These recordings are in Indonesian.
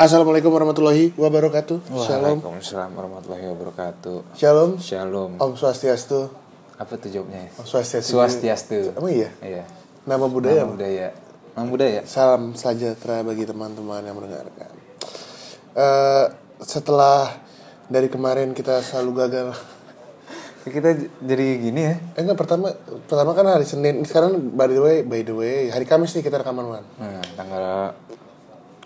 Assalamualaikum warahmatullahi wabarakatuh. Shalom. Waalaikumsalam warahmatullahi wabarakatuh. Shalom. Shalom. Om Swastiastu. Apa tuh jawabnya? Om Swastiastu. Swastiastu. Emang iya? Iya. Nama budaya. Nama budaya. Nama budaya. Salam sejahtera bagi teman-teman yang mendengarkan. Eh, setelah dari kemarin kita selalu gagal. Kita jadi gini ya. Eh enggak pertama pertama kan hari Senin. Sekarang by the way by the way hari Kamis nih kita rekaman man. Nah, tanggal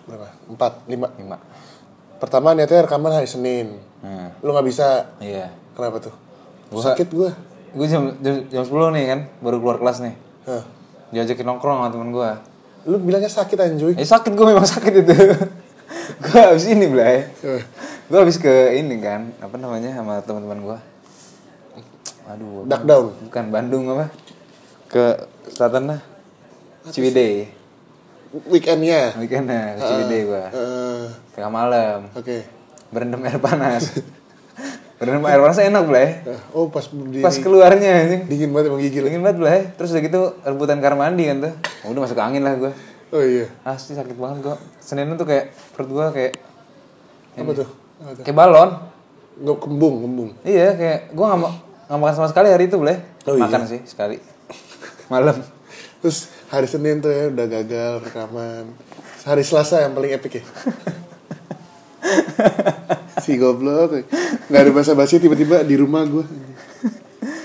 Berapa? Empat, lima. 5. Pertama niatnya rekaman hari Senin. Nah, Lu nggak bisa. iya. Kenapa tuh? Gua- Sakit gua. Gue jam, jam, jam 10 nih kan, baru keluar kelas nih. Hah. Diajakin nongkrong sama temen gue. Lu bilangnya sakit anjuy. Eh sakit gue memang sakit itu. gue habis ini belai. Gue habis ke ini kan, apa namanya sama teman-teman gue. Aduh. Duck down. Bukan Bandung apa? Ke selatan lah. Ciwidey. Weekendnya. Weekendnya ke Ciwidey gue. Eh, Tengah malam. Oke. Berendam air panas. Berendam air panas enak belai. Eh, Oh pas di Pas keluarnya anjing. dingin banget emang gigil. Dingin banget belai. Terus udah gitu rebutan kamar mandi kan tuh. Udah masuk angin lah gue. Oh iya. Asli sakit banget gue. Senin tuh kayak perut gue kayak Apa tuh? Apa tuh? kayak balon. Nggak kembung, kembung. Iya kayak gue nggak ma- nggak makan sama sekali hari itu boleh. Oh, iya. makan sih sekali. Malam. Terus hari Senin tuh ya udah gagal rekaman. Hari Selasa yang paling epic ya. si goblok. Nggak ada basa-basi tiba-tiba di rumah gue.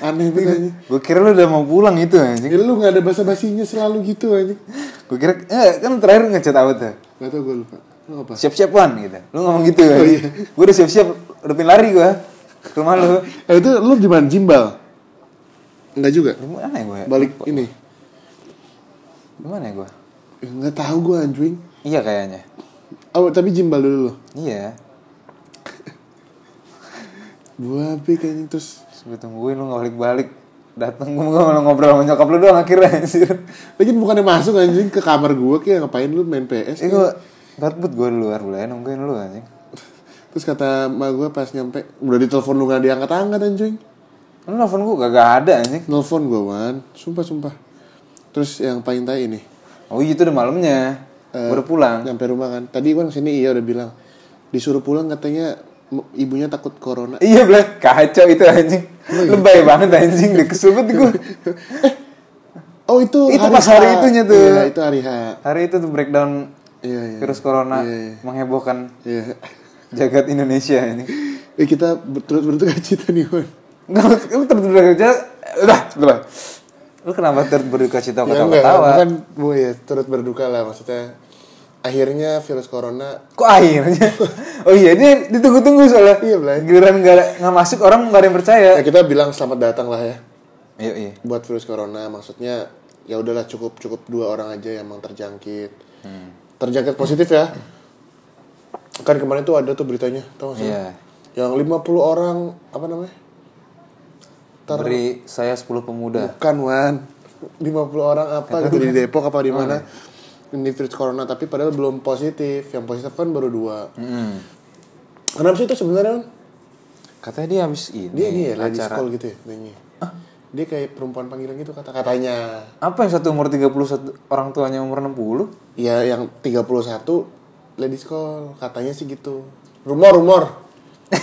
Aneh banget. Gue kira lu udah mau pulang itu anjing. Ya lu nggak ada basa-basinya selalu gitu anjing. Gue kira eh, kan terakhir ngechat apa tuh? Gak tau gue lupa. Lu apa? Siap-siap wan gitu. Lu ngomong gitu Oh, iya. Gue udah siap-siap udah pengen lari gue. Ke rumah lu. Eh itu lu di mana? Jimbal? Enggak juga. Mana ya gue? Balik ini. Di mana ya gue? Nggak tahu gue anjing. Iya kayaknya. Oh tapi jimbal dulu. Iya. Gua epic anjing terus. Gue tungguin lu gak balik-balik. Dateng gue malah ngobrol sama nyokap lu doang akhirnya anjir. Lagi bukannya masuk anjing ke kamar gua kayak ngapain lu main PS? Eh gue Barbut gue di luar boleh nungguin lu anjing. Terus kata emak gue pas nyampe Udah ditelepon lu gak diangkat-angkat anjing Lu nelfon gue gak, ada anjing. Nelfon gue Wan Sumpah-sumpah Terus yang paling tai ini Oh iya itu udah malamnya. Eh, Baru pulang. Nyampe rumah kan Tadi Wan ke sini iya udah bilang Disuruh pulang katanya Ibunya takut corona Iya belah kacau itu anjing. Lebay banget anjing deh kesebut gue. Oh itu Itu pas hari itunya tuh. Iya itu hari H Hari itu tuh breakdown Iya iya virus corona Iya, iya. menghebohkan Iya jagat Indonesia ini. Eh kita terus bertukar cita nih Wan terus berduka cita. Udah, udah. Lu kenapa terus berduka cita Ya ketawa-ketawa? Bukan gue ya turut berduka lah Maksudnya Akhirnya virus corona Kok akhirnya? Oh iya, ini ditunggu-tunggu soalnya. Iya, Blay. Giliran nggak nggak masuk orang nggak ada yang percaya. Ya kita bilang selamat datang lah ya Iya, iya. buat virus corona maksudnya ya udahlah cukup cukup dua orang aja yang emang terjangkit Hmm. terjangkit positif ya kan kemarin tuh ada tuh beritanya tahu nggak sih Iya. yang 50 orang apa namanya Ter- Beri saya 10 pemuda. bukan wan 50 orang apa gitu di Depok apa di mana ini virus corona tapi padahal belum positif yang positif kan baru dua Mm-mm. kenapa sih itu sebenarnya? Katanya dia habis ini dia ini ya ladies acara. call gitu ya nyanyi dia kayak perempuan panggilan gitu kata katanya Apa yang satu umur 31 orang tuanya umur 60? Ya yang 31 ladies call katanya sih gitu. Rumor rumor.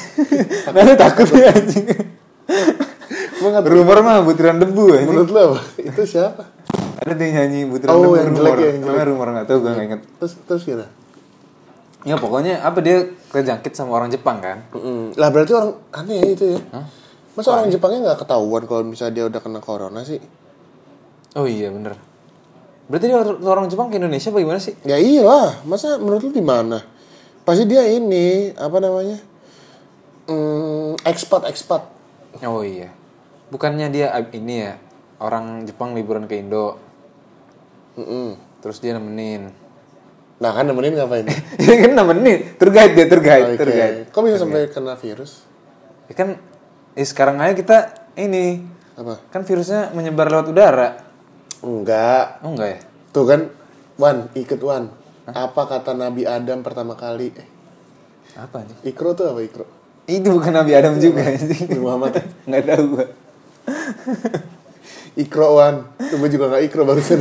Nah, lu takut ya anjing. Rumor mah butiran debu anjing. Menurut lo apa? Itu siapa? Ada dia nyanyi butiran Oh, debu yang jelek rumor. ya, yang jelek. Rumor nggak tahu gue nggak inget. Terus terus gimana? Ya pokoknya apa dia kejangkit sama orang Jepang kan? Mm-mm. Lah berarti orang aneh ya itu ya. Masa orang Jepangnya nggak ketahuan kalau misalnya dia udah kena corona sih? Oh iya bener. Berarti dia or- orang Jepang ke Indonesia bagaimana sih? Ya iyalah, masa menurut lu di mana? Pasti dia ini apa namanya? Hmm, ekspat ekspat. Oh iya. Bukannya dia ini ya orang Jepang liburan ke Indo, Mm-mm. terus dia nemenin. Nah kan nemenin ngapain? Dia kan nemenin, tour guide dia tour guide, Oke. tour guide. Kok bisa sampai kena virus? Ya kan eh, sekarang aja kita ini Apa? kan virusnya menyebar lewat udara. Enggak. Oh enggak ya? Tuh kan, Wan, ikut Wan. Apa kata Nabi Adam pertama kali? Eh, Apa nih? ikro tuh apa ikro? Itu bukan Nabi Adam juga Muhammad. Enggak tahu gua. Ikro Wan. Tuh gue juga gak ikro barusan.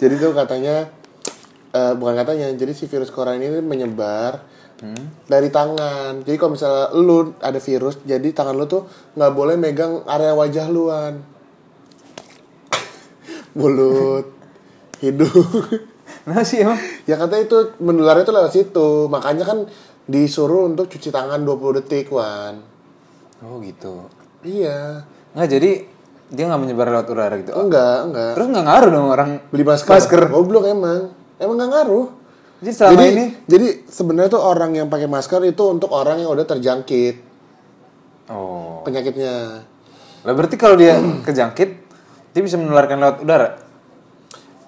Jadi tuh katanya eh, bukan katanya jadi si virus corona ini menyebar dari tangan jadi kalau misalnya lu ada virus jadi tangan lu tuh nggak boleh megang area wajah luan mulut hidung Nah sih emang. ya katanya itu menularnya tuh lewat situ makanya kan disuruh untuk cuci tangan 20 detik wan Oh gitu. Iya. Nggak jadi dia nggak menyebar lewat udara gitu. Oh, enggak enggak. Terus nggak ngaruh dong orang beli masker Masker. goblok emang. Emang nggak ngaruh. Jadi selama jadi ini? jadi sebenarnya tuh orang yang pakai masker itu untuk orang yang udah terjangkit. Oh. penyakitnya. Lah berarti kalau dia kejangkit dia bisa menularkan lewat udara.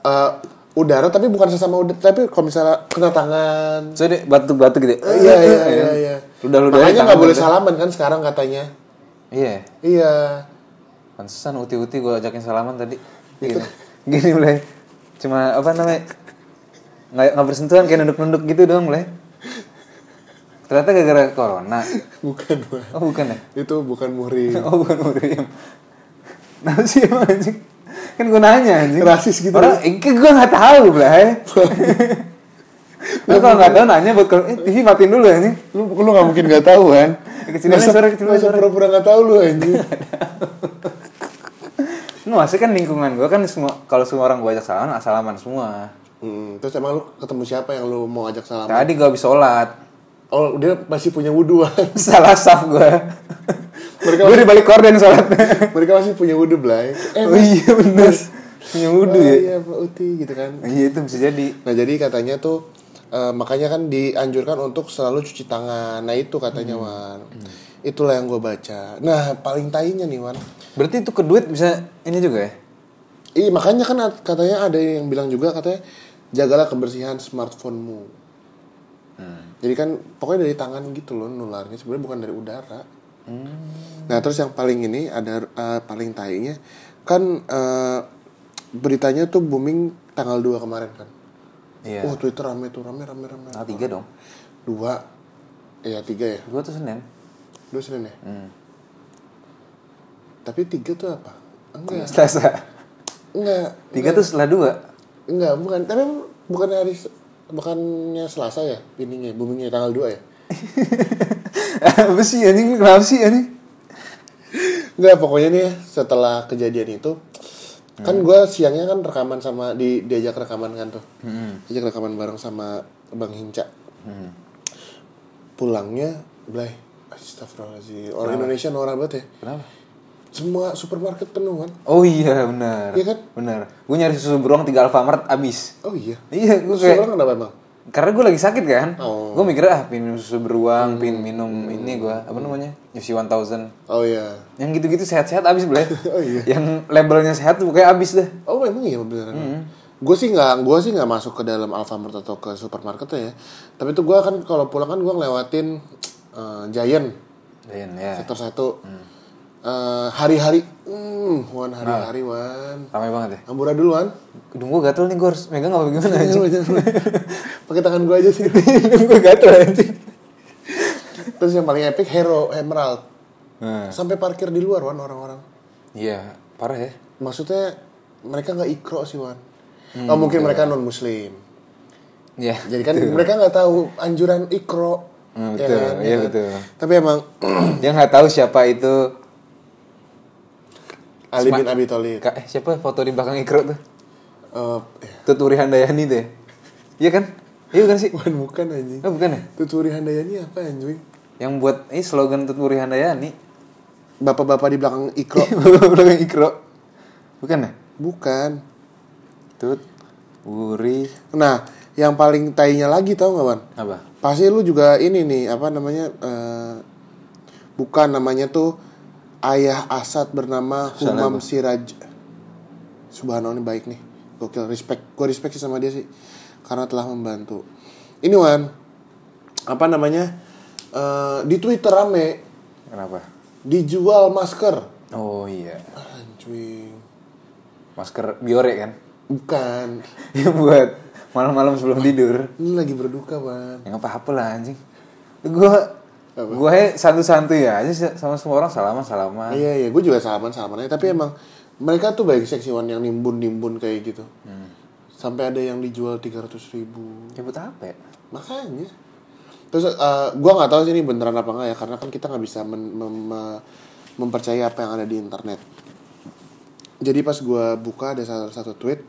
Eh, udara tapi bukan sesama udara tapi kalau misalnya kena tangan. So dia batuk-batuk gitu. Eh, iya iya iya iya. Ludah-ludah makanya nggak boleh salaman kan sekarang katanya Iya. iya Pantesan uti-uti gue ajakin salaman tadi. Gini. Gini mulai. Cuma apa namanya? Nggak, nggak bersentuhan kayak nunduk-nunduk gitu dong mulai. Ternyata gara-gara corona. bukan Wan. Oh bukan ya? itu bukan muhrim Oh bukan Uriam. Nah sih emang anjing. Kan gue nanya anjing. Rasis gitu. Orang, eh, gue gak tahu belai. Lu kalau gak tahu nanya buat kalau, eh TV matiin dulu anjing. lu lu nggak mungkin nggak tahu kan suara, kecilannya masa suara. pura-pura nggak tahu lu anjing Nggak maksudnya kan lingkungan gue kan semua kalau semua orang gue ajak salaman, ah, salaman semua. hmm, terus emang lu ketemu siapa yang lu mau ajak salam Tadi gue habis sholat. oh dia masih punya wudhu. Salah saf gue. Mereka gue di balik korden sholat. mereka masih punya wudhu Blay eh oh iya bener. Punya wudhu oh, ya. iya Pak Uti gitu kan Iya itu bisa jadi. Nah jadi katanya tuh eh, makanya kan dianjurkan untuk selalu cuci tangan. Nah itu katanya Wan. Itulah yang gue baca. Nah paling tainya nih Wan. Berarti itu ke duit bisa ini juga ya? Iya makanya kan at- katanya ada yang bilang juga katanya jagalah kebersihan smartphonemu. Jadi kan pokoknya dari tangan gitu loh nularnya sebenarnya bukan dari udara. Nah terus yang paling ini ada eh, paling tainya kan eh, beritanya tuh booming tanggal 2 kemarin kan. Iya. Oh Twitter rame tuh rame rame rame. Tanggal tiga dong. Dua, ya tiga ya. Gue tuh Senin. Dua Senin ya. Hmm. Tapi tiga tuh apa? Enggak, Selasa. enggak, Tiga tuh setelah dua. enggak, bukan. Tapi bukan hari, bukannya Selasa ya, ininya, boomingnya tanggal 2 ya. Apa sih anjing? Kenapa sih anjing? Enggak, pokoknya nih setelah kejadian itu, kan gue siangnya kan rekaman sama di diajak rekaman kan tuh, diajak rekaman bareng sama Bang Hinca. Pulangnya, Blay, Astagfirullahaladzim, orang Indonesia norak banget ya. Kenapa? Semua supermarket penuh kan? Oh iya benar. Iya kan? Benar. Gue nyari susu beruang tiga Alfamart abis. Oh iya. Iya, gue kayak orang kenapa emang? Karena gue lagi sakit kan. Oh. Gue mikir ah pin minum susu beruang, pin minum ini gue apa namanya? Yusi 1000. Oh iya. Yang gitu-gitu sehat-sehat abis boleh. Oh iya. Yang labelnya sehat tuh pokoknya abis deh. Oh emang iya beneran. Gue sih nggak, gue sih nggak masuk ke dalam Alfamart atau ke supermarket ya. Tapi tuh gue kan kalau pulang kan gue ngelewatin eh, Giant Dan ya. sektor satu. Eh, hari-hari, hmm, wan hari-hari wan. Ramai banget ya. Ambura dulu wan. Hidung gue gatel nih gue harus megang apa gimana anjing. Pakai tangan gue aja sih. Hidung gue gatel anjing. Terus yang paling epic Hero Emerald. Nah, Sampai parkir di luar wan orang-orang. iya, parah ya. Maksudnya mereka nggak ikro sih wan. oh mungkin mereka non Muslim. Iya. Jadi kan mereka nggak tahu anjuran ikro. Hmm, ya betul, kan? iya Ya kan? betul. Tapi emang Dia nggak tahu siapa itu Ali bin Abi Thalib. Kak, eh, siapa foto di belakang Ikro tuh? Eh, ya. Tuturi Handayani tuh ya? Iya kan? Iya bukan sih? bukan bukan anjing. Oh bukan ya? Tuturi Handayani apa anjing? Yang buat ini slogan Tuturi Handayani Bapak-bapak di belakang ikro. Belakang Ikro Bukan ya? bukan. Tut Uri Nah, yang paling tainya lagi tau gak, Wan? Apa? Pasti lu juga ini nih, apa namanya? eh, bukan namanya tuh ayah Asad bernama Humam Siraj. Subhanallah ini baik nih. Gokil, respect. Gue respect sih sama dia sih. Karena telah membantu. Ini Wan, apa namanya? eh, di Twitter rame Kenapa? dijual masker. Oh iya Anjing. Masker Biore kan? Bukan. Yang buat malam-malam sebelum tidur Ini lagi berduka, Wan. Yang apa-apa lah anjing Gue Gue santu-santu ya aja sama semua orang salaman-salaman. Iya iya, gue juga salaman salaman aja. Tapi emang mereka tuh baik seksi Wan yang nimbun nimbun kayak gitu. sampai ada yang dijual 300 ribu. Ya buat apa ya? makanya. Terus eh, gua nggak tahu sih ini beneran apa enggak ya karena kan kita nggak bisa men- mem- me- mempercayai apa yang ada di internet. Jadi pas gua buka ada satu, satu tweet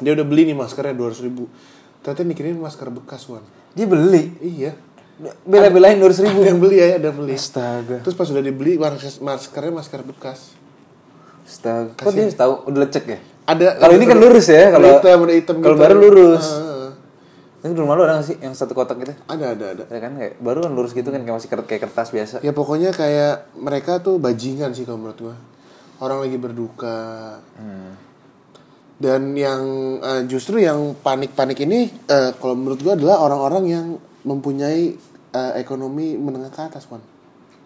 dia udah beli nih maskernya 200 ribu. Ternyata mikirin masker bekas wan. Dia beli. iya Bela-belain 200 ribu. ada yang beli ya ada yang beli Astaga. terus pas udah dibeli masker- maskernya masker bekas Astaga. Kok dia tahu udah lecek ya? ada Kalau ini kan lurus ya, kalau hitam, udah hitam kalau gitu. baru lurus. Ah, Ini di rumah lu ada gak sih yang satu kotak gitu? ada ada ada Ya kan kayak baru kan lurus gitu kan kayak masih kayak kertas biasa. Ya pokoknya kayak mereka tuh bajingan sih kalau menurut gua. Orang lagi berduka. Dan yang eh, justru yang panik-panik ini eh, kalau menurut gua adalah orang-orang yang mempunyai eh, ekonomi menengah ke atas, Wan.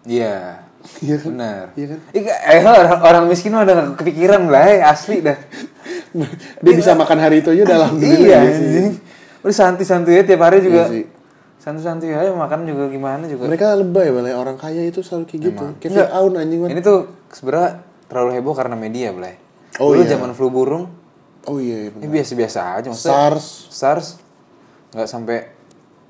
Iya. Iya kan? Benar. Iya kan? Ika, eh, orang, orang miskin mah udah gak kepikiran lah, eh, asli dah. Dia bisa makan hari itu aja udah alhamdulillah. iya, ya sih. Udah santai-santai ya tiap hari juga. Iya sih. santai-santai aja makan juga gimana juga. Mereka lebay balai orang kaya itu selalu kayak gitu. Kayak. Fir'aun anjing. Ini tuh sebenarnya terlalu heboh karena media, Blay. Oh, Dulu iya. zaman flu burung, Oh iya, iya ini biasa-biasa aja maksudnya. SARS. SARS nggak sampai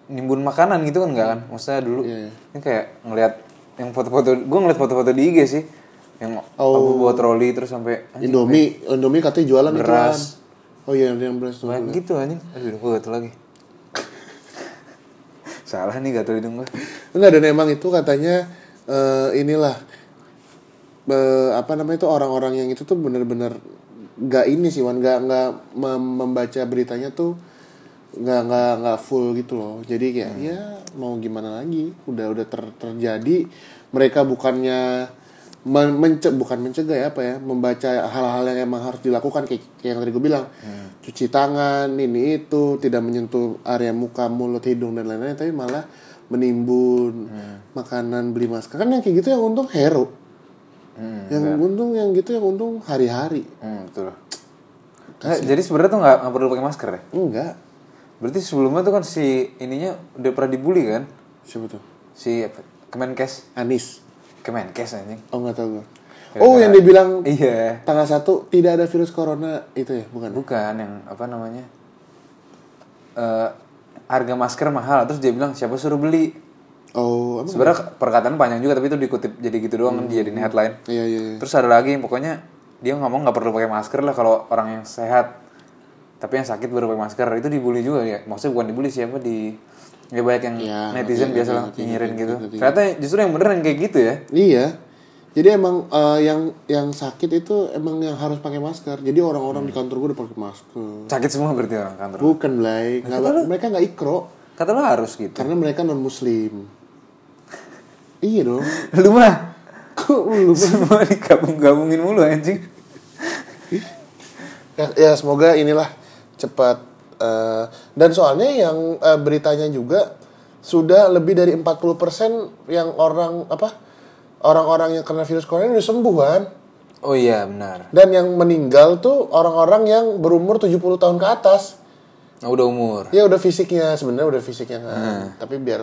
nimbun makanan gitu kan nggak kan maksudnya dulu Iya, iya. ini kayak ngelihat yang foto-foto gue ngeliat foto-foto di IG sih yang Oh. apa bawa troli terus sampai Indomie, Indomie katanya jualan Beras. kan. Oh iya, yang beras tuh. gitu anjing aduh gue gatel lagi salah nih gatel hidung gue Enggak dan emang itu katanya eh, inilah eh, apa namanya itu orang-orang yang itu tuh bener-bener nggak ini sih Wan nggak nggak mem- membaca beritanya tuh nggak nggak nggak full gitu loh. Jadi kayak ya mau gimana lagi? Udah udah ter- terjadi. Mereka bukannya men- mence- bukan mencegah ya apa ya membaca hal-hal yang emang harus dilakukan kayak, kayak yang tadi gue bilang. Cuci tangan ini itu tidak menyentuh area muka mulut hidung dan lain-lain tapi malah menimbun makanan beli masker. Kan yang kayak gitu yang untung hero. Hmm, yang untung yang gitu yang untung hari-hari. Hmm, betul. Nggak, jadi sebenarnya tuh nggak nggak perlu pakai masker ya? Enggak berarti sebelumnya tuh kan si ininya udah pernah dibully kan? Siapa tuh? Si apa, Kemenkes. Anis. Kemenkes anjing. Oh nggak tahu gue oh yang dibilang iya. tanggal satu tidak ada virus corona itu ya? Bukan Bukan yang apa namanya? eh harga masker mahal terus dia bilang siapa suruh beli. oh Sebenarnya perkataan panjang juga tapi itu dikutip jadi gitu doang kan dijadiin headline. iya iya iya. Terus ada lagi pokoknya dia ngomong nggak perlu pakai masker lah kalau orang yang sehat. Tapi yang sakit baru pakai masker itu dibully juga ya. Maksudnya bukan dibully siapa di ya banyak yang Ya, netizen ngerti, biasa lah ngerti, nyinyirin ngerti, gitu. ngerti. Ternyata justru yang bener yang kayak gitu ya. Iya. Jadi emang eh, yang yang sakit itu emang yang harus pakai masker. Jadi orang-orang di kantor gue udah pakai masker. Sakit semua berarti orang kantor. Bukan, Blay. Nggak- mereka nggak ikro Kata lo harus gitu. karena mereka non muslim. iya dong. Lu mah Kok lu? semua digabung-gabungin mulu anjing. ya, ya semoga inilah cepat eh, dan soalnya yang eh, beritanya juga sudah lebih dari 40% yang orang apa orang-orang yang kena virus corona udah sembuh kan Oh iya benar. dan yang meninggal tuh orang-orang yang berumur 70 tahun ke atas Oh, udah umur. ya udah fisiknya sebenarnya udah fisiknya kan tapi biar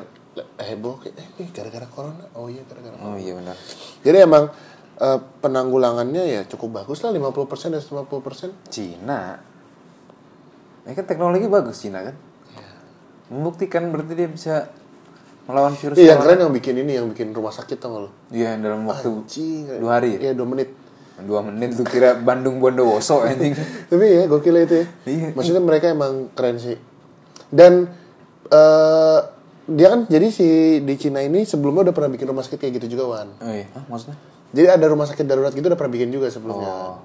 heboh eh gara-gara corona oh iya gara-gara Oh iya benar. jadi emang eh, penanggulangannya ya cukup bagus lah 50% dan 50% Cina. Ini kan teknologi bagus Cina kan? Membuktikan berarti dia bisa melawan virus Iya, yang keren yang bikin ini, yang bikin rumah sakit tau lo? Iya dalam waktu Anjing. dua hari ya? Iya, dua menit. Dua menit tuh kira Bandung Bondowoso anjing. Tapi ya, gokil itu ya. Iya. Maksudnya mereka emang keren sih. Dan eh dia kan jadi si di Cina ini sebelumnya udah pernah bikin rumah sakit kayak gitu juga Wan. Oh iya, Hah, maksudnya? Jadi ada rumah sakit darurat gitu udah pernah bikin juga sebelumnya. Oh.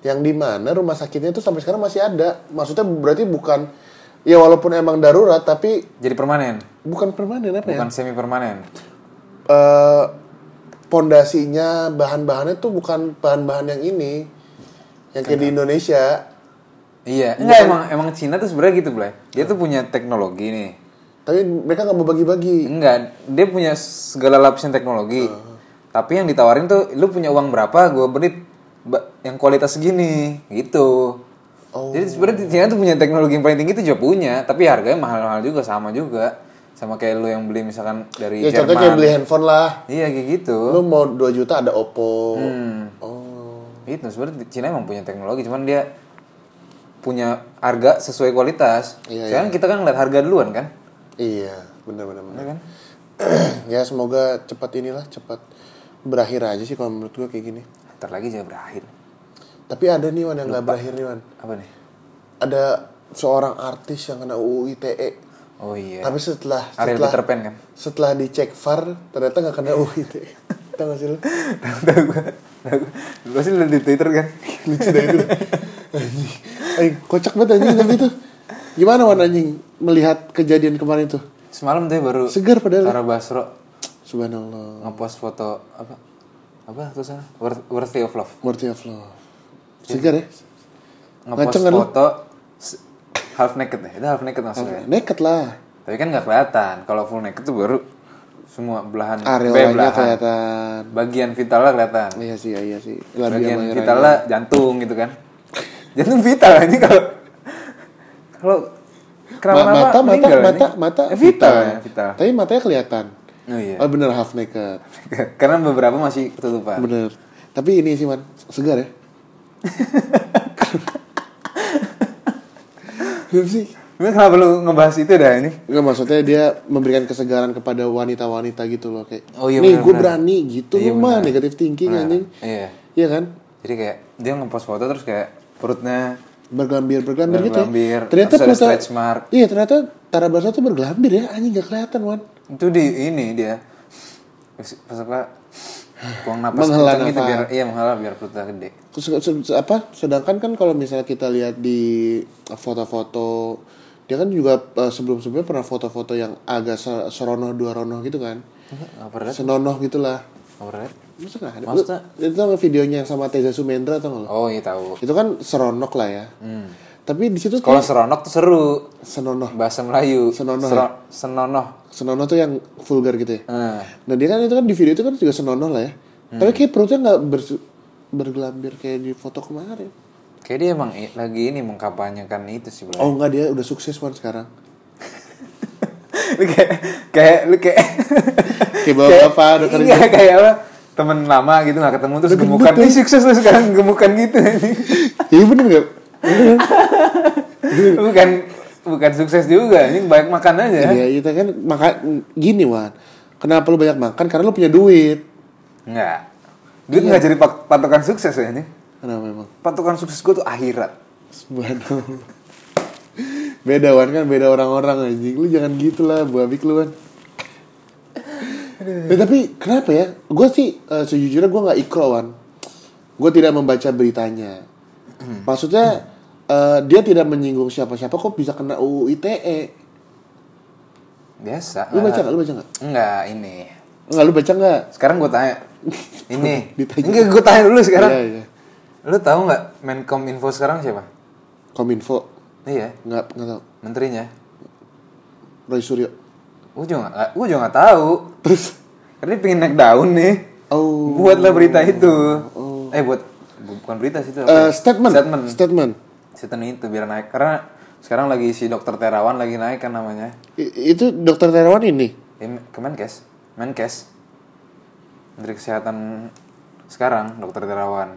Yang di mana rumah sakitnya itu sampai sekarang masih ada. Maksudnya berarti bukan ya walaupun emang darurat tapi Jadi permanen, bukan permanen apa ya? bukan semi permanen. eh pondasinya bahan-bahannya tuh bukan bahan-bahan yang ini yang kayak di Indonesia Iya, enggak emang emang Cina tuh sebenarnya gitu, Blay. Dia tuh punya teknologi nih. tapi mereka nggak mau bagi-bagi Enggak, dia punya segala lapisan teknologi. Tapi yang ditawarin tuh, lu punya uang berapa, gue beri yang kualitas segini, gitu. Oh. Jadi sebenarnya Cina tuh punya teknologi yang paling tinggi itu juga punya, tapi harganya mahal-mahal juga, sama juga. Sama kayak lu yang beli misalkan dari ya Jerman. contohnya kayak beli handphone lah Iya kayak gitu. lu mau 2 juta ada Oppo Hmm. oh Itu sebenarnya Cina emang punya teknologi, cuman dia punya harga sesuai kualitas. Iya, Sekarang kita kan ngeliat harga duluan kan? Iya, benar benar benar. Iya kan? ya semoga cepat inilah cepat berakhir aja sih kalau menurut gue kayak gini. Ntar lagi juga berakhir. Tapi ada nih Wan yang nggak berakhir nih Wan. Apa nih? Ada seorang artis yang kena UU ITE. Oh iya. Tapi setelah Ariel setelah Peter Pan kan? setelah dicek VAR ternyata nggak kena UU ITE. Tahu gak sih lu? Tahu tahu gua. Lu pasti liat di Twitter kan? Lucu dah itu. Anjing. Anjing, kocak banget anjing tapi itu. Gimana Wan anjing melihat kejadian kemarin tuh? Semalam tuh baru Segar padahal. Tara Basro Subhanallah. ngepost foto apa? Apa tulisannya? Worth- Worthy of Love. Worthy of love. Segar ya? Ngepost Ngaceng kan foto half naked ya. Itu half naked maksudnya. Naked lah. Tapi kan nggak kelihatan. Kalau full naked tuh baru semua belahan Areolanya belahan. kelihatan. Bagian vitalnya kelihatan. Iya sih, iya sih. Labia Bagian vitalnya jantung gitu kan. jantung vital ini kalau kalau Ma- kenapa mata, mata, mata, mata, eh, vital ya, vital. Tapi matanya kelihatan. Oh iya. Oh bener half naked. Karena beberapa masih ketutupan. Bener. Tapi ini sih man, segar ya. Bener sih. Kenapa lu ngebahas itu dah ini? Enggak maksudnya dia memberikan kesegaran kepada wanita-wanita gitu loh kayak. Oh iya, Nih gue berani gitu Iya, lu mah bener. negatif thinking Benar. anjing. Iya. Iya kan? Jadi kayak dia ngepost foto terus kayak perutnya Bergelambir bergelambir gitu. Ya. Ternyata ternyata stretch mark. Iya ternyata Tara Basro tuh bergelambir ya anjing gak kelihatan wan. itu di ini dia pas apa buang napas Menghela kencang gitu nafas. biar iya menghela biar perutnya gede. Se- apa sedangkan kan kalau misalnya kita lihat di foto-foto dia kan juga eh, sebelum-sebelumnya pernah foto-foto yang agak se- seronoh dua ronoh gitu kan Enggak liat? senonoh gitulah liat? masa nggak ada Maksudnya? Lu- itu kan videonya sama Teza Sumendra atau nggak lo Oh iya tahu. itu kan seronok lah ya Hmm. Tapi di situ Kalau seronok tuh seru. senonoh Bahasa Melayu. Senonoh Sero- Senonoh. senonoh tuh yang vulgar gitu ya Nah, nah dia kan itu kan di video itu kan juga senonoh lah ya Hmm. tapi kayak perutnya nggak bersu- bergelambir kayak di foto kemarin kayak dia emang lagi ini mengkampanyekan itu sih, Bro. oh enggak dia udah sukses kan sekarang lu kayak kayak lu kayak Kayak bapak-bapak udah kerja. Iya, kayak apa? Temen lama gitu gak ketemu terus gemukan. Ih, sukses lu sekarang gemukan gitu iya bener nggak bukan bukan sukses juga, ini banyak makan aja. Iya, itu kan maka gini Wan. Kenapa lu banyak makan? Karena lu punya duit. Enggak. Duit nggak jadi patokan sukses ya ini. Kenapa emang? Patokan sukses gue tuh akhirat. Subhanallah. Beda Wan kan beda orang-orang anjing. Lu jangan gitu lah, buabik lu Wan. Ya, tapi kenapa ya? Gue sih eh, sejujurnya gue nggak ikro Wan. Gue tidak membaca beritanya. Maksudnya eh, dia tidak menyinggung siapa-siapa kok bisa kena UU ITE. Biasa. Lu baca nggak? Lu baca nggak? Enggak, ini. Enggak, lu baca nggak? Sekarang gue tanya. Ini. Ditanya. Enggak, gue tanya dulu sekarang. Iya, iya. Lu tahu nggak Menkom Info sekarang siapa? Kominfo. Iya, Nggak, nggak tahu. menterinya. Roy Suryo. Gue juga nggak, gue juga nggak tahu. Terus Karena dia pengen naik daun nih. Oh. Buatlah berita itu. Eh buat bu- bukan berita sih itu. ya? statement. Statement. Statement. Statement itu biar naik karena sekarang lagi si dokter Terawan lagi naik kan namanya. I- itu dokter Terawan ini. Eh, Kemenkes, Menkes. Menteri Kesehatan sekarang dokter Terawan.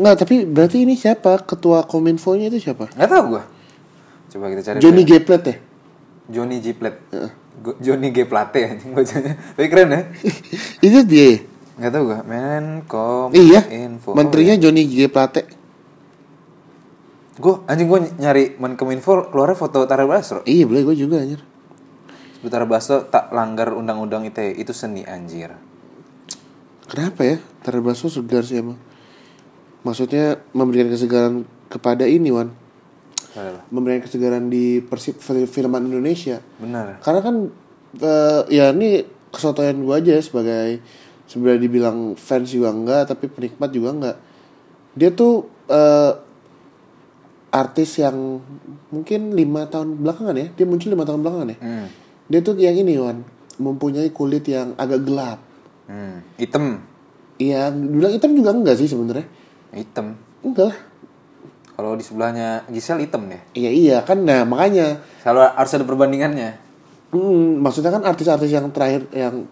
Enggak, tapi berarti ini siapa? Ketua Kominfo-nya itu siapa? Nggak tahu gua. Coba kita cari. Johnny ya. Geplet ya? Johnny G Plate. Go- Johnny G Plate anjing bacanya. Tapi keren ya. itu dia. Nggak tahu gua. Menkom Iya. Info. Menterinya Johnny G Plate. Gue anjing gue nyari Menkominfo keluarnya foto Tara Basro. Iya, boleh gue juga anjir. Tara Basro tak langgar undang-undang ITE itu seni anjir. Kenapa ya? Tarabaso segar sih emang. Maksudnya memberikan kesegaran kepada ini, Wan. Adalah. Memberikan kesegaran di persib filman Indonesia. Benar. Karena kan eh, ya ini kesotoyan gue aja sebagai sebenarnya dibilang fans juga enggak tapi penikmat juga enggak. Dia tuh eh, artis yang mungkin lima tahun belakangan ya dia muncul lima tahun belakangan ya. Hmm. Dia tuh yang ini Wan mempunyai kulit yang agak gelap. Hmm. Hitam. Iya, bilang hitam juga enggak sih sebenarnya. Hitam. Enggak lah. Kalau di sebelahnya Giselle hitam ya. Iya iya kan nah makanya Selalu harus ada perbandingannya. Hmm, maksudnya kan artis-artis yang terakhir yang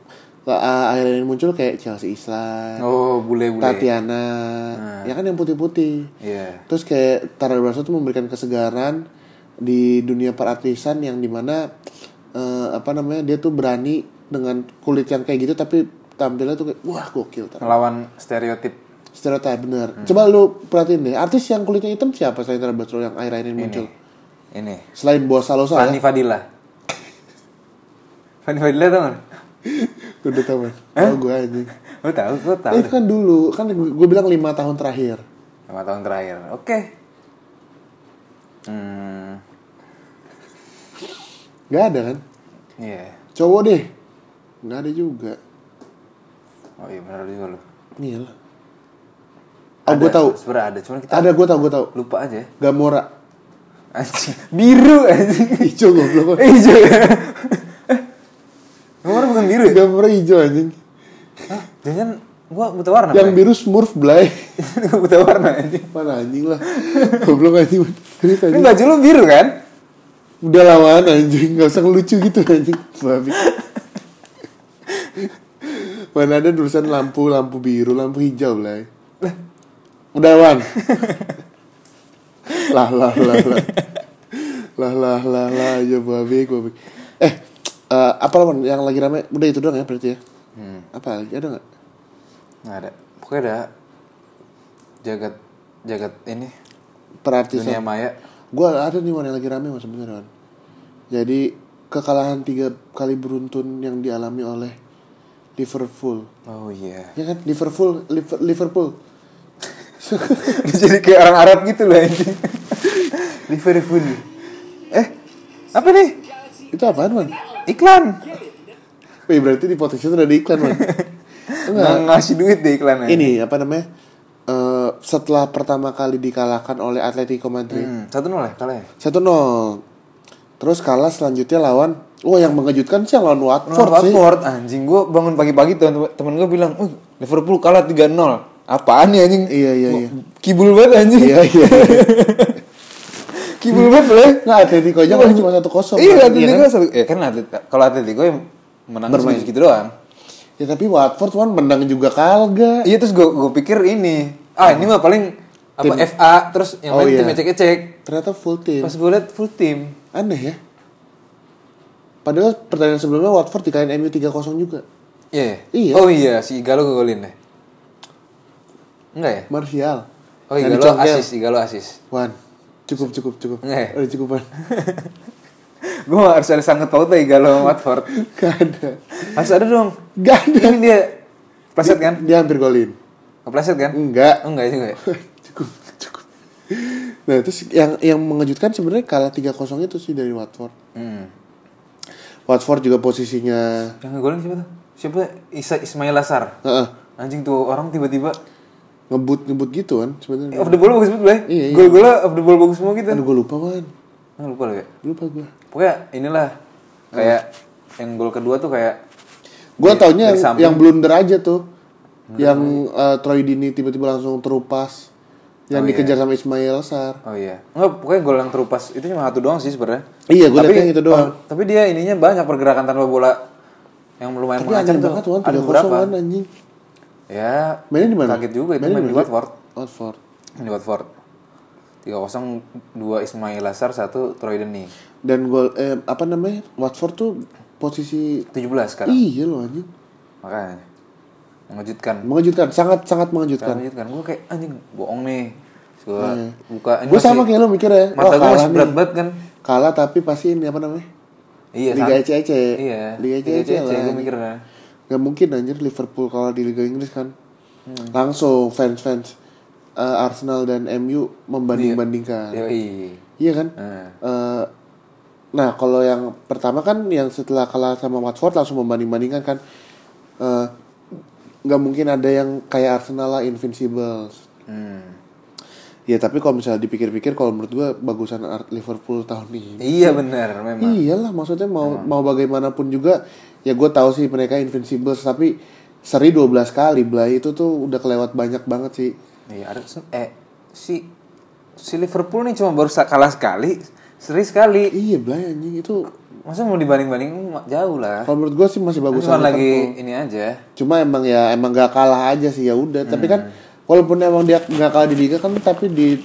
uh, akhirnya ini muncul kayak Chelsea Islan, Oh, bule-bule. Tatiana, ya kan yang putih-putih. Iya. Terus kayak Tara Basro tuh memberikan kesegaran di dunia perartisan yang di mana eh, apa namanya dia tuh berani dengan kulit yang kayak gitu tapi tampilnya tuh kayak wah gokil Tara. Melawan stereotip Stereotip bener. Coba lu perhatiin deh, artis yang kulitnya hitam siapa selain Tara Basro yang akhir-akhir ini muncul? ini. Selain Boa Salosa ya? Fanny Fadila. Fanny Fadila tau gak? Gue udah tau man. Tau gue anjing. Lu tahu, gue tahu. Eh, itu kan dulu, kan gue bilang lima tahun terakhir. Lima tahun terakhir. Oke. Hmm. Gak ada kan? Iya. Cowok deh. Gak ada juga. Oh iya benar juga lu. Iya lah. Oh gue tahu. Sebenarnya ada, cuman kita Ada gue tahu gue tahu. lupa aja. Gamora. Anjing. Biru anjing. Hijau goblok. Hijau bukan biru ya? Gamora hijau anjing. Hah? Jangan gua buta warna. Yang biru Smurf Blay. Gua buta warna anjing. Mana anjing lah. Goblok anjing. Ini baju lu biru kan? Udah lawan anjing, gak usah ngelucu gitu anjing. Babi. Mana ada tulisan lampu, lampu biru, lampu hijau Blay. Udah lawan. lah lah lah lah. Lah lah lah lah aja babi, babi. Eh, eh, apa lawan yang lagi rame? Udah itu doang ya berarti ya? Hmm. Apa lagi? Ada nggak? Nggak ada. Pokoknya ada jagat jagat ini Perartisan. dunia maya. Gue ada nih yang lagi rame mas sebenarnya. Jadi kekalahan tiga kali beruntun yang dialami oleh Liverpool. Oh iya. Ya kan Liverpool, Liver- Liverpool. Jadi kayak orang Arab gitu loh anjing. Liverpool. Eh, apa nih? Itu apaan man? Iklan. Wih berarti di podcast itu ada iklan man. Enggak. Nggak ngasih duit deh iklannya. Ini apa namanya? Eh, setelah pertama kali dikalahkan oleh Atletico Madrid Hmm, satu nol ya kalah ya? satu nol. Terus kalah selanjutnya lawan, wah yang mengejutkan sih lawan Watford, Lawan sih. Watford anjing gue bangun pagi-pagi teman temen gue bilang, "Uh, Liverpool kalah 3-0." Apaan nih anjing? Iya iya iya. Kibul banget anjing. Iya iya. Kibul banget loh. Nggak Atletico aja kan cuma satu kosong. Iya, kan? Atletico kan? satu. Ya kan kalau Atletico yang menang Bermain. segitu doang. Ya tapi Watford kan menang juga kagak. Iya terus gue gue pikir ini, ah ini mah paling apa Tim. FA terus yang Oh, lain iya. tim ecek-ecek. Ternyata full team. Pas gue liat full tim. Aneh ya. Padahal pertandingan sebelumnya Watford dikalahin MU 3-0 juga. Iya. ya? Iya. Oh iya si Igalo ngegolin deh. Enggak ya? Martial. Oh Igalo dicongkel. asis, Igalo asis. Wan. Cukup cukup cukup. Ya? Udah cukup Wan. gue harus ada sangkut pautnya Igalo sama Watford. Gak ada. Harus ada dong. Gak ada. Ini dia pleset kan? Dia hampir golin. Kepleset kan? Enggak. Oh, enggak juga ya? cukup cukup. Nah terus yang yang mengejutkan sebenarnya kalah 3-0 itu sih dari Watford. Hmm. Watford juga posisinya Yang ngegolin siapa tuh? Siapa? Isa Ismail Lasar. Heeh, Anjing tuh orang tiba-tiba ngebut ngebut gitu kan sebenarnya. off the ball bagus banget lah. Iya, iya. Gol-golnya off the ball bagus semua gitu. Aduh gue lupa man. Ah, lupa ya. Lupa gue. Pokoknya inilah kayak yang gol kedua tuh kayak Gue taunya yang, yang blunder aja tuh. Yang eh, Troy Dini tiba-tiba langsung terupas. Yang Oh, iya. dikejar sama Ismail Sar. Oh iya. Enggak, pokoknya gol yang terupas itu cuma satu doang sih sebenarnya. Iya, Tapi- liatnya itu doang. oh, tapi dia ininya banyak pergerakan tanpa bola yang lumayan Tapi aneh mengacak tuh. banget tuh kan Ada 3-0 beberapa. kan anjing. Ya, Mainnya di mana? kaget juga itu main di? Watford. Watford. Di Watford. 3-0 2 Ismail Lasar, 1 Troy Deeney. Dan gol eh apa namanya? Watford tuh posisi 17 sekarang. iya loh anjing. Makanya mengejutkan. Mengejutkan, sangat sangat mengejutkan. Mengejutkan. Gue kayak anjing bohong nih. Gue Iya. buka Gue sama kayak lo mikir ya. Mata gue kalah masih berat banget kan. Kalah tapi pasti ini apa namanya? Iya, Liga sama. ECEC. Iya. Liga ECEC lah. gue mikirnya. Gak mungkin anjir Liverpool kalau di Liga Inggris kan. Hmm. Langsung fans-fans eh, Arsenal dan MU membanding-bandingkan. Yoi. Iya kan? Nah. Eh, nah, kalau yang pertama kan yang setelah kalah sama Watford langsung membanding-bandingkan kan eh, nggak mungkin ada yang kayak Arsenal lah invincible. Hmm. Ya tapi kalau misalnya dipikir-pikir kalau menurut gua bagusan Ar- Liverpool tahun ini. Iya benar memang. Iyalah maksudnya mau mau bagaimanapun juga ya gue tahu sih mereka invincible tapi seri 12 kali Blay itu tuh udah kelewat banyak banget sih. Iya, ada eh si si Liverpool nih cuma baru kalah sekali, seri sekali. Iya Blay anjing itu Masa mau dibanding-banding jauh lah. Kalau menurut gue sih masih bagus Cuma lagi ini aja. Cuma emang ya emang gak kalah aja sih ya udah. Tapi kan Hmm. Walaupun emang dia gak kalah di liga kan tapi di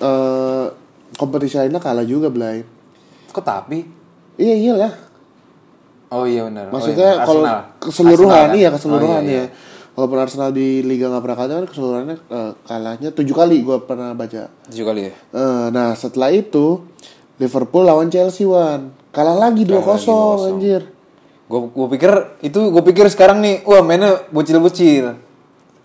eh kompetisi lainnya kalah juga Blay. Kok tapi? Iya iyalah. Oh iya benar. Maksudnya oh, iya. kalau keseluruhan Arsenal, kan? iya keseluruhan Oh, iya, ya. Walaupun Arsenal di liga nggak pernah kalah kan keseluruhannya eh, kalahnya tujuh kali gue pernah baca. Tujuh kali ya. Eh, nah setelah itu Liverpool lawan Chelsea wan kalah lagi 2-0 anjir. Gue gue pikir itu gue pikir sekarang nih, wah mainnya bocil-bocil.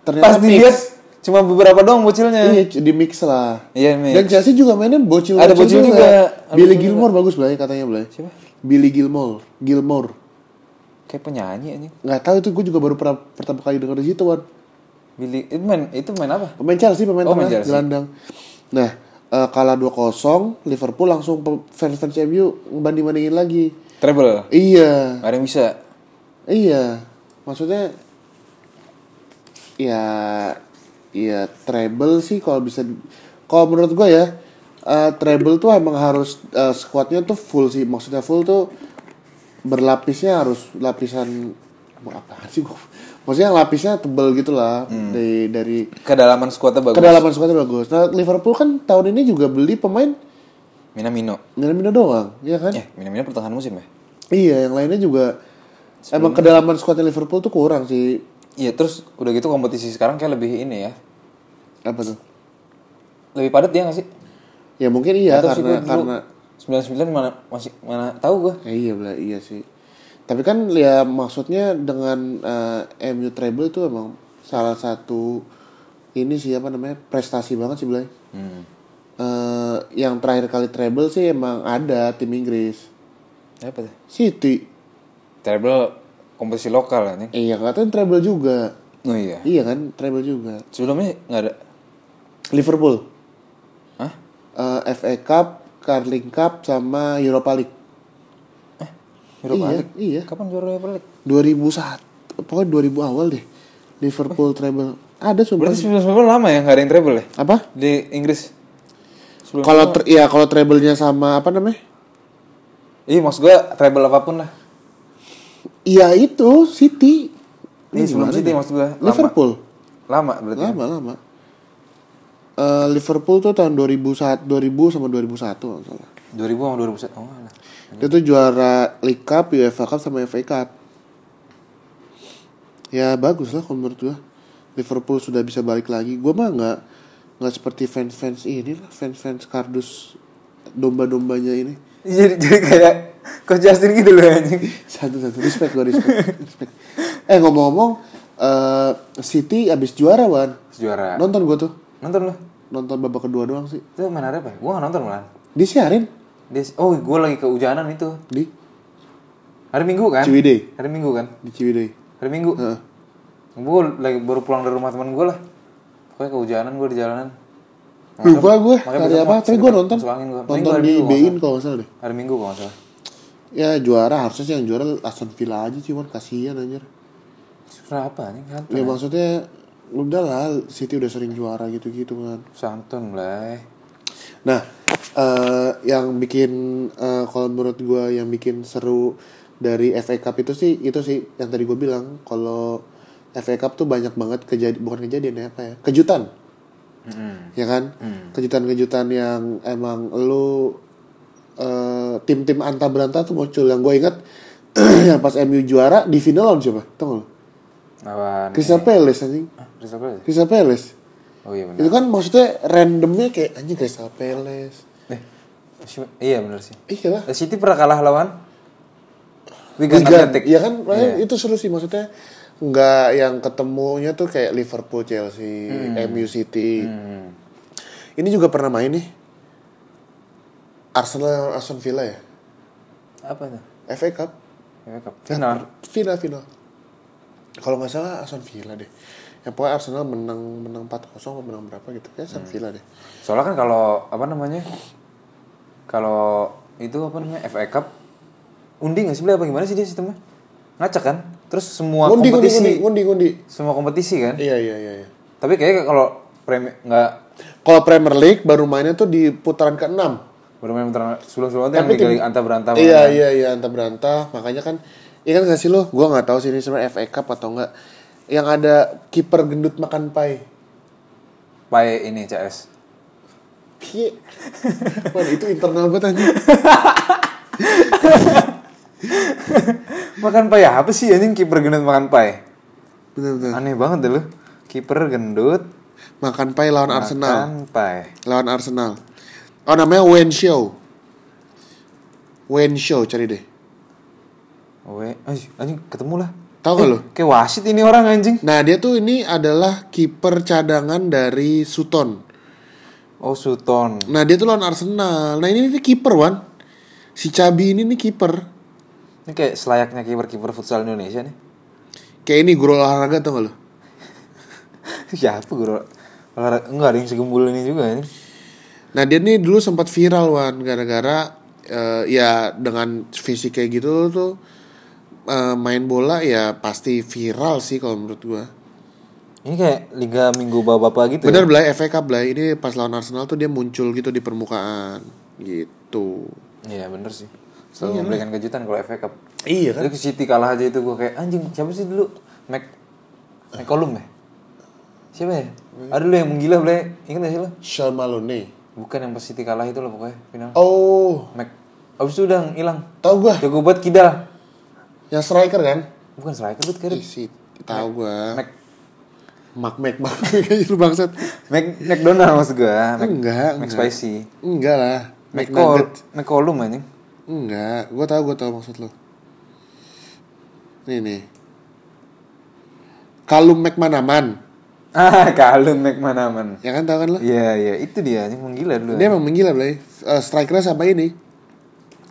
Ternyata Pas dilihat cuma beberapa doang bocilnya. Iya di mix lah. Iya, mix. Dan Chelsea juga mainnya bocil Ada bocil juga. Ada Billy bocil Gilmore bagus Blay katanya Blay. Siapa? Billy Gilmore. Gilmore. Kayak penyanyi anjing. Nggak tahu itu gue juga baru pernah pertama kali denger di situ wan. Billy itu main itu main apa? Pemain Chelsea, pemain Oh, tengah, gelandang. Nah, eh, kalah 2-0, Liverpool langsung fans-fans MU banding-bandingin lagi. Treble. Iya, Gak ada yang bisa. iya. Maksudnya ya ya treble sih kalau bisa kalau menurut gue ya eh, treble tuh emang harus eh, squadnya tuh full sih. Maksudnya full tuh berlapisnya harus lapisan apa sih gue? Maksudnya lapisnya tebel gitu lah dari dari Kedalaman skuadnya bagus. kedalaman squadnya bagus. Nah Liverpool kan tahun ini juga beli pemain Minamino. Minamino doang, ya kan? Eh, Minamino pertengahan musim ya? Iya, yang lainnya juga emang kedalaman squadnya Liverpool tuh kurang sih. Iya, terus udah gitu kompetisi sekarang kayak lebih ini ya. Apa tuh? Lebih padat ya gak sih? Ya mungkin iya Atau sih karena gua karena dulu 99 mana masih mana tahu gue. Ya, iya belah iya sih. Tapi kan ya maksudnya dengan eh, MU treble itu emang salah satu ini sih apa namanya prestasi banget sih Blay. Hmm. Eh, yang terakhir kali treble sih emang ada tim Inggris Apa tuh? City. Treble kompetisi lokal ya nih. Iya katanya treble juga. Oh iya. Iya kan treble juga. Sebelumnya nggak ada. Liverpool. Hah? Eh, FA Cup, Carling Cup sama Europa League. Europa iya, League? iya. Kapan juara Europa League? 2001 pokoknya 2000 awal deh. Liverpool treble. Ada sumpah. Berarti 99 lama ya nggak ada yang treble ya? Apa? Di Inggris. Sebelum Kalau ya kalau treble-nya sama apa namanya? Iya maksud gue treble apa pun lah. Iya itu City. Ini sebelum City maksud gue. Liverpool. Lama berarti. Lama lama. Eh, Liverpool tuh tahun 2001 2000 sama 2001 kalau nggak salah. 2000 sama 2001. Oh, alah. Dia tuh juara League Cup, UEFA Cup sama FA Cup. Ya bagus lah kalau menurut gua. Liverpool sudah bisa balik lagi. Gua mah nggak nggak seperti fans-fans ini lah, fans-fans kardus domba-dombanya ini. jadi jadi kayak Coach Justin gitu loh anjing. Satu-satu respect gua respect. respect. Eh ngomong-ngomong eh City abis juara wan. Juara. Nonton gua tuh. Nonton lu? Nonton babak kedua doang sih. Itu main hari apa ya? Gua gak nonton malah. Disiarin Dia, oh, gue lagi kehujanan itu. di Hari Minggu kan? Ciwidey. Hari Minggu kan? di Ciwidey. Hari Minggu. Heeh. Gue lagi baru pulang dari rumah teman gue lah. Pokoknya kehujanan gue di jalanan. Lupa gue hari apa, tapi gue nonton. Nonton di BIN kalau nggak salah deh. Hari Minggu kalau nggak salah. Ya juara harusnya sih yang juara Aston Villa aja cuman kasihan anjir. Kenapa nih? Santun. Ya maksudnya udah lah City udah sering juara gitu-gitu kan. Santun lah. Nah, eh yang bikin eh, kalau menurut gue yang bikin seru dari FA Cup itu sih itu sih yang tadi gue bilang kalau FA Cup tuh banyak banget kejadian bukan kejadian ya apa ya kejutan ya kan kejutan-kejutan yang emang lu eh, tim-tim anta beranta tuh muncul yang gue ingat yang pas MU juara di final lawan siapa gak lu? Lawan Crystal Palace anjing Ah, Crystal Palace. Crystal Palace Oh iya benar. itu kan maksudnya randomnya kayak anjing Crystal Palace Eh, iya benar sih. iya lah Eh, City pernah kalah lawan Wigan Wigan, Athletic. ya kan makanya itu seru sih maksudnya nggak yang ketemunya tuh kayak Liverpool, Chelsea, MU City. Hmm. Ini juga pernah main nih. Arsenal Aston Villa ya. Apa tuh? FA Cup. FA Cup. Final. Final final. Kalau nggak salah Aston Villa deh. Ya pokoknya Arsenal menang menang 4-0 atau menang berapa gitu. Kayak Aston Villa deh. Soalnya kan kalau apa namanya? Kalau itu apa namanya? FA Cup undi nggak sih Beli? apa gimana sih dia sistemnya? Ngacak kan? Terus semua ngundi, kompetisi ngundi, ngundi, ngundi. semua kompetisi kan? Iya, iya, iya. iya. Tapi kayaknya kalau premier nggak Kalau Premier League baru mainnya tuh di putaran ke-6. Baru main beneran sulung-sulung yang Tapi tim- liga anta berantah. Iya iya iya antar berantah makanya kan Iya kan gak sih lo? Gue nggak tahu sih ini sebenarnya FA Cup atau enggak. Yang ada kiper gendut makan pai. Pai ini CS. Iya. Wah itu internal banget anjing. Makan pai apa sih anjing kiper gendut makan pai? Bener bener. Aneh banget deh lu. Kiper gendut Makan pai lawan Arsenal. makan pai. Lawan Arsenal. Oh namanya Wayne Show. Wayne Show cari deh. Ay, anjing ketemu lah. Tahu gak lo? Kayak wasit ini orang anjing. Nah dia tuh ini adalah kiper cadangan dari Sutton. Oh Sutton. Nah dia tuh lawan Arsenal. Nah ini nih kiper wan. Si Cabi ini nih kiper. Ini kayak selayaknya kiper-kiper futsal Indonesia nih. Kayak ini guru olahraga tau gak lo? Siapa guru? Olahraga enggak ada yang segembul ini juga ini. Nah dia nih dulu sempat viral wan gara-gara eh, ya dengan fisik kayak gitu tuh eh, main bola ya pasti viral sih kalau menurut gua. Ini kayak liga minggu bapak-bapak gitu. Bener Ya? Blay, FA Cup Blay ini pas lawan Arsenal tuh dia muncul gitu di permukaan gitu. Iya bener sih. Selalu memberikan kejutan kalau FA Cup. Iya Jadi ke City kalah aja itu gue kayak anjing siapa sih dulu Mac McCollum ya? Siapa ya? Ada dulu yang menggila boleh ingat gak sih lo? Sean Malone. Bukan yang pas City kalah itu loh pokoknya final. Oh, Mac Abis itu udah hilang. tau gua Jago buat kidal. yang striker kan? Bukan striker itu kayak si tahu gua. Mac Mac Mac Mac lu bangsat. Mac McDonald maksud gue. Mac, Enggak, Mac enggak. Spicy. Enggak lah. Mac Nugget. McCollum anjing. Enggak, gua tahu gua tahu maksud lo. Nih nih. Kalum McManaman. Ah, kalung McManaman. Ya kan tahu kan lo? Iya, iya, itu dia anjing menggila dulu. Dia emang menggila, Blay. Uh, strikernya sama ini.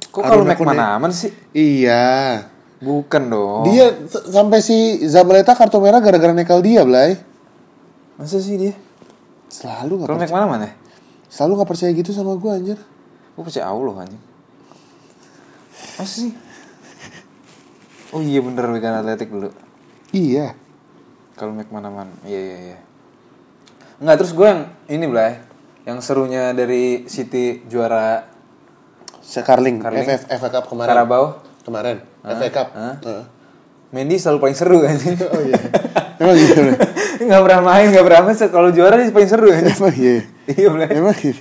Kok kalau Kone. McManaman sih? Iya. Bukan dong. Dia sampai si Zabaleta kartu merah gara-gara nekel dia, Blay. Masa sih dia? Selalu nggak Kalau percaya. McManaman ya? Selalu nggak percaya gitu sama gua anjir. Gue percaya Allah anjing. Masa sih? Oh iya bener Wigan Atletik dulu. Iya. Kalau McManaman. Iya iya iya. Enggak terus gue yang ini Blay. Yang serunya dari City juara Sekarling, Carling. FF, FA Cup kemarin. Carabao. Kemarin, FA Cup. Heeh. Mendy selalu paling seru anjing. Oh iya. Emang gitu. Blay? Enggak pernah main, enggak pernah main. Kalau juara dia paling seru anjing. Emang iya. iya. Emang gitu.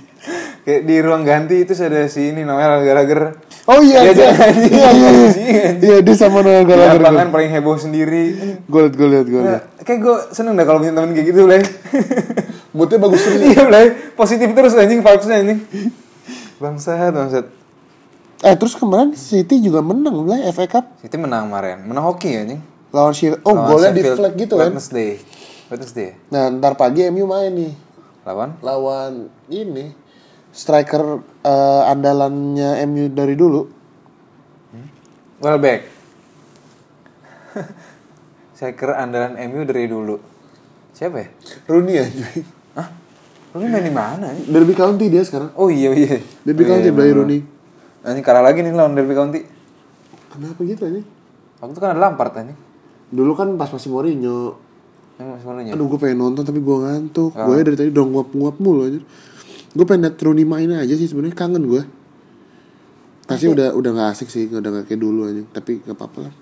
Kayak di ruang ganti itu ada si ini Noel Gallagher. Oh iya, Dia iya, iya, iya, iya, anjing. iya, dia sama Noel Di Gallagher. lapangan paling heboh sendiri. Gue liat, gue liat, gue liat. Kayak gue seneng dah kalau punya temen kayak gitu, Blay. Moodnya bagus terus. iya, Blay. Positif terus anjing vibes-nya anjing. Bangsat, bangsat. Eh terus kemarin City juga menang lah FA Cup City menang kemarin. Menang hoki anjing. lawan Sheffield. Oh golnya di flag gitu kan? Wednesday. Wednesday. Nah ntar pagi MU main nih Lawan? lawan ini striker eh, andalannya MU dari dulu. Welbeck. Kira andalan MU dari dulu. Siapa ya? Rooney ya. Hah? Lu main di mana? Derby County dia sekarang. Oh iya iya. Derby Oh, iya, County iya. Rooney. Anjing kalah lagi nih lawan Derby County. Kenapa gitu aja? Waktu itu kan ada Lampard anjing. Dulu kan pas masih Mourinho. Yang masih malunya. Aduh gue pengen nonton tapi gue ngantuk. Ah. Gue dari tadi udah nguap-nguap mulu aja. Gue pengen liat Rooney main aja sih sebenarnya kangen gue. Pasti udah udah gak asik sih, udah gak kayak dulu aja. Tapi gak apa-apa lah.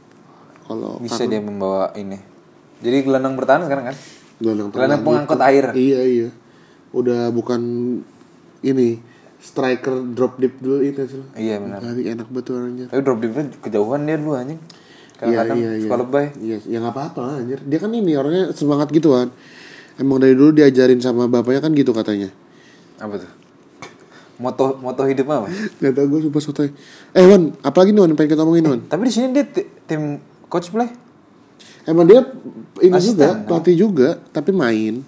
Kalau Bisa dia membawa ini. Jadi gelandang bertahan sekarang kan? gelandang Gelandang pengangkut gitu. air. Iya iya. Udah bukan ini striker drop deep dulu itu sih. Iya benar. Kali enak banget orangnya. Tapi drop deep kejauhan dia dulu anjing. Iya Kadang-kadang iya iya. suka lebay. Iya, ya nggak apa-apa lah anjir. Dia kan ini orangnya semangat gitu kan. Emang dari dulu diajarin sama bapaknya kan gitu katanya. Apa tuh? Moto moto hidup apa? Gak tau gue sumpah sotoy. Eh Wan, apalagi nih Wan yang pengen kita omongin Wan? Tapi di sini dia ti- tim coach play. Emang dia ini Asisten, juga, no? pelatih juga, tapi main.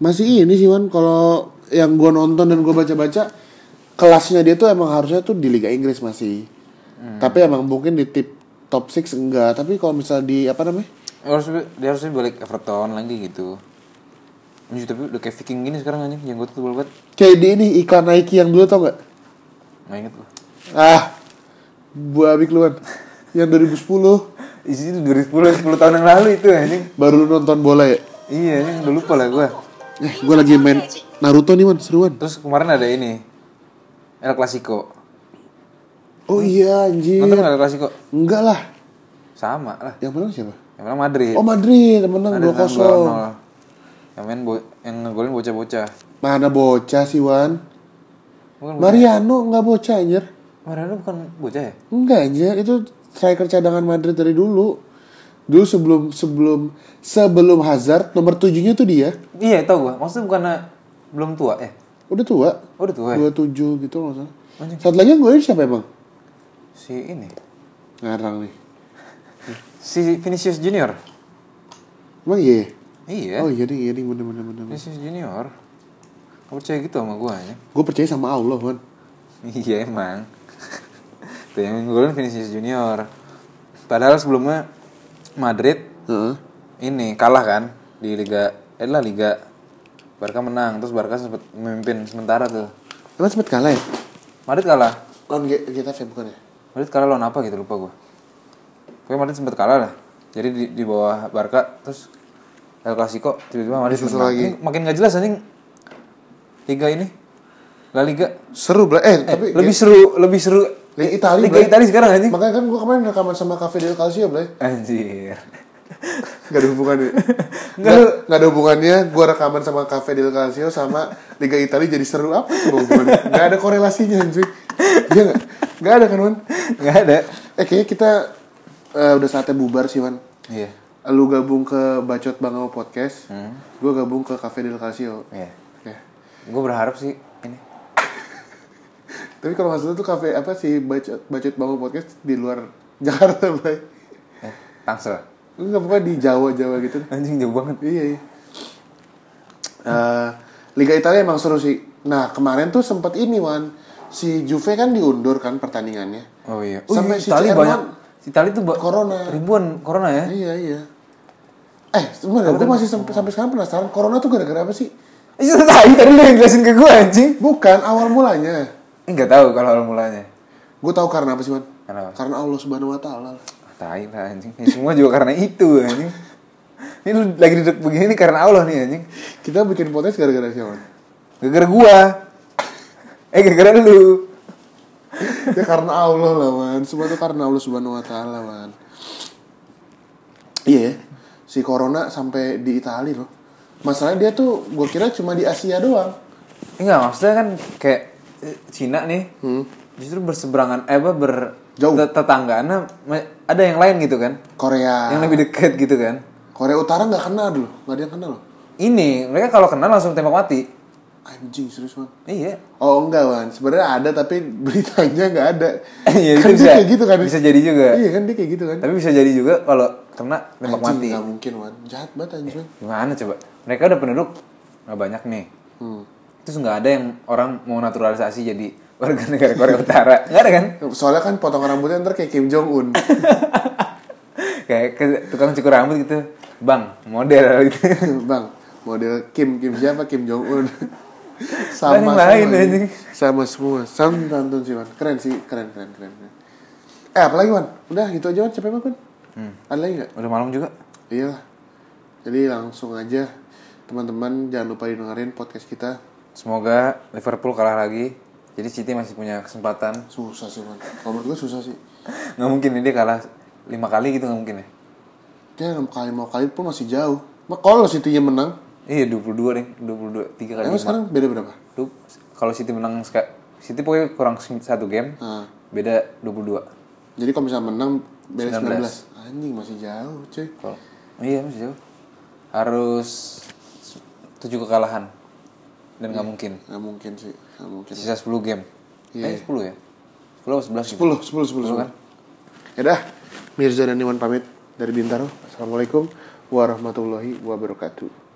Masih ini sih Wan, kalau yang gue nonton dan gue baca-baca, kelasnya dia tuh emang harusnya tuh di Liga Inggris masih. Hmm. Tapi emang mungkin di tip top 6 enggak. Tapi kalau misalnya di apa namanya? Dia harus dia harusnya balik Everton lagi gitu. Anjir, tapi udah kayak Viking gini sekarang anjing, jenggot tebal banget. Kayak di ini iklan Nike yang dulu tau nggak? Nggak inget gua. Ah, buah abik lu Wan. Yang 2010 Di sini 2010 10 tahun yang lalu itu anjing. baru lu nonton bola ya? Iya, anjing udah lupa lah gua. Eh, gue lagi main Naruto nih Wan, seruan. Terus kemarin ada ini. El Clasico. Oh iya anjir. Nonton El Clasico? Enggak lah. Sama lah. Yang menang siapa? Yang menang Madrid. Oh Madrid menang Madrid 2-0. Menang 2-0. Yang main bo- yang ngegolin bocah-bocah. Mana bocah sih Wan? Bukan Mariano nggak bocah anjir. Mariano bukan bocah ya? Enggak anjir, itu striker cadangan Madrid dari dulu. Dulu sebelum sebelum sebelum Hazard nomor tujuhnya tuh dia. Iya, tau gua. Maksudnya bukan belum tua eh. Udah tua. Oh, udah tua ya? 27 gitu nggak salah. Anjing. Satu lagi yang gue siapa emang? Si ini. Ngarang nih. Si Vinicius Junior. Emang iya? Iya. Oh iya nih, iya nih bener bener bener. Vinicius Junior. Kau percaya gitu sama gua ya? Gue percaya sama Allah kan. Iya emang. Tuh yang ngegolin Vinicius Junior. Padahal sebelumnya Madrid Heeh. ini kalah kan di Liga eh lah Liga Barca menang terus Barca sempat memimpin sementara tuh Emang sempet kalah ya? Madrid kalah Lawan Getafe bukan ya? Madrid kalah lawan apa gitu lupa gue pokoknya Madrid sempat kalah lah jadi di, di bawah Barca terus El Clasico tiba-tiba Madrid menang. lagi. Ini makin gak jelas anjing Liga ini La Liga Seru bla eh, eh, tapi lebih seru lebih seru Liga Italia, Liga. Italia sekarang anjing Makanya kan gue kemarin rekaman sama Cafe del Calcio, Blay. anjir Gak ada hubungannya. Gak, gak ada hubungannya gue rekaman sama Cafe del Calcio sama Liga Italia jadi seru apa coba hubungannya? Gak ada korelasinya anjing. Iya gak? Gak ada kan, Wan? nggak ada Eh kayaknya kita eh, udah saatnya bubar sih, Wan. iya Lu gabung ke Bacot Bangau Podcast. Hmm. Gue gabung ke Cafe del Calcio. iya Ya. gue berharap sih ini Tapi kalau nggak salah tuh kafe apa sih Bacot, Bacot Bangau Podcast di luar Jakarta, Blay. eh, Tangsel Enggak pokoknya di Jawa-Jawa gitu. anjing jauh banget Iya, iya. Eh, Liga Italia emang seru sih. Nah, kemarin tuh sempat ini, Wan. Si Juve kan diundur kan pertandingannya. Oh iya. Sampai iya, si Itali CR1 banyak. Itali tuh ba- Corona. ribuan corona ya. Iya, iya. Eh, sebenarnya gue masih sampai, sampai sekarang penasaran Corona tuh gara-gara apa sih? Itu tadi tadi lu yang jelasin ke gue anjing. Bukan awal mulanya. Enggak tahu kalau awal mulanya. Gue tahu karena apa sih, Wan? Karena apa? Karena Allah Subhanahu wa taala. lah. Tai lah anjing. Ya, semua juga karena itu anjing. Ini lu lagi duduk begini karena Allah nih anjing. Kita bikin podcast gara-gara siapa? Gara-gara gua. Eh gara-gara lu. ya karena Allah lah, Wan. Semua tuh karena Allah Subhanahu wa taala, Wan. Iya, ya. Si Corona sampai di Italia loh. Masalahnya dia tuh gue kira cuma di Asia doang. Enggak, maksudnya kan kayak eh, Cina nih. Hmm. Justru berseberangan eh apa ber Jauh. ma- ada yang lain gitu kan. Korea. Yang lebih dekat gitu kan. Korea Utara nggak kenal dulu, nggak ada yang kenal loh. Ini mereka kalau kenal langsung tembak mati. Anjing serius man. Iya. Oh enggak wan, sebenarnya ada tapi beritanya nggak ada. Iya, kan itu dia bisa- kayak gitu kan. bisa jadi juga. Iya kan dia kayak gitu kan. Tapi bisa jadi juga kalau kena tembak Anjing mati. nggak mungkin wan, jahat banget anjing. Gimana coba? Mereka udah penduduk nggak banyak nih. Hmm. Terus nggak ada yang orang mau naturalisasi jadi warga negara Korea Utara. Nggak ada kan? Soalnya kan potongan rambutnya ntar kayak Kim Jong Un. Kayak ke tukang cukur rambut gitu. Bang, model gitu. Bang, model Kim Kim siapa Kim Jong Un. Yang lain, anjing. Sama semua. Sam tantun sih Wan. Keren sih, keren keren keren. Eh apalagi Wan? Udah gitu aja Wan, capek banget Wan. Hmm. Ada lagi nggak? Udah malam juga. Iya. Jadi langsung aja teman-teman jangan lupa dengerin podcast kita. Semoga Liverpool kalah lagi. Jadi City masih punya kesempatan. Susah sih man. Kalau menurut gue susah sih. Nggak mungkin ini dia kalah lima kali gitu nggak mungkin ya. Dia enam kali mau kali pun masih jauh. Kalau City-nya menang, Iya 22 deh, 22 tiga kali. emang sekarang beda berapa? Duh, kalau City menang City pokoknya kurang satu game, Nah, beda 22. jadi kalau misalnya menang beda 19. 19. Anjing masih jauh, cuy. Kalau iya masih jauh. Harus 7 kekalahan. Dan nggak mungkin. Nggak mungkin sih, nggak mungkin. Sisa 10 game. Iya. Eh 10 ya? 10 atau 11 gitu? 10, 10, 10, 10. kan? Ya dah, Mirza dan Iwan pamit dari Bintaro. Assalamualaikum warahmatullahi wabarakatuh.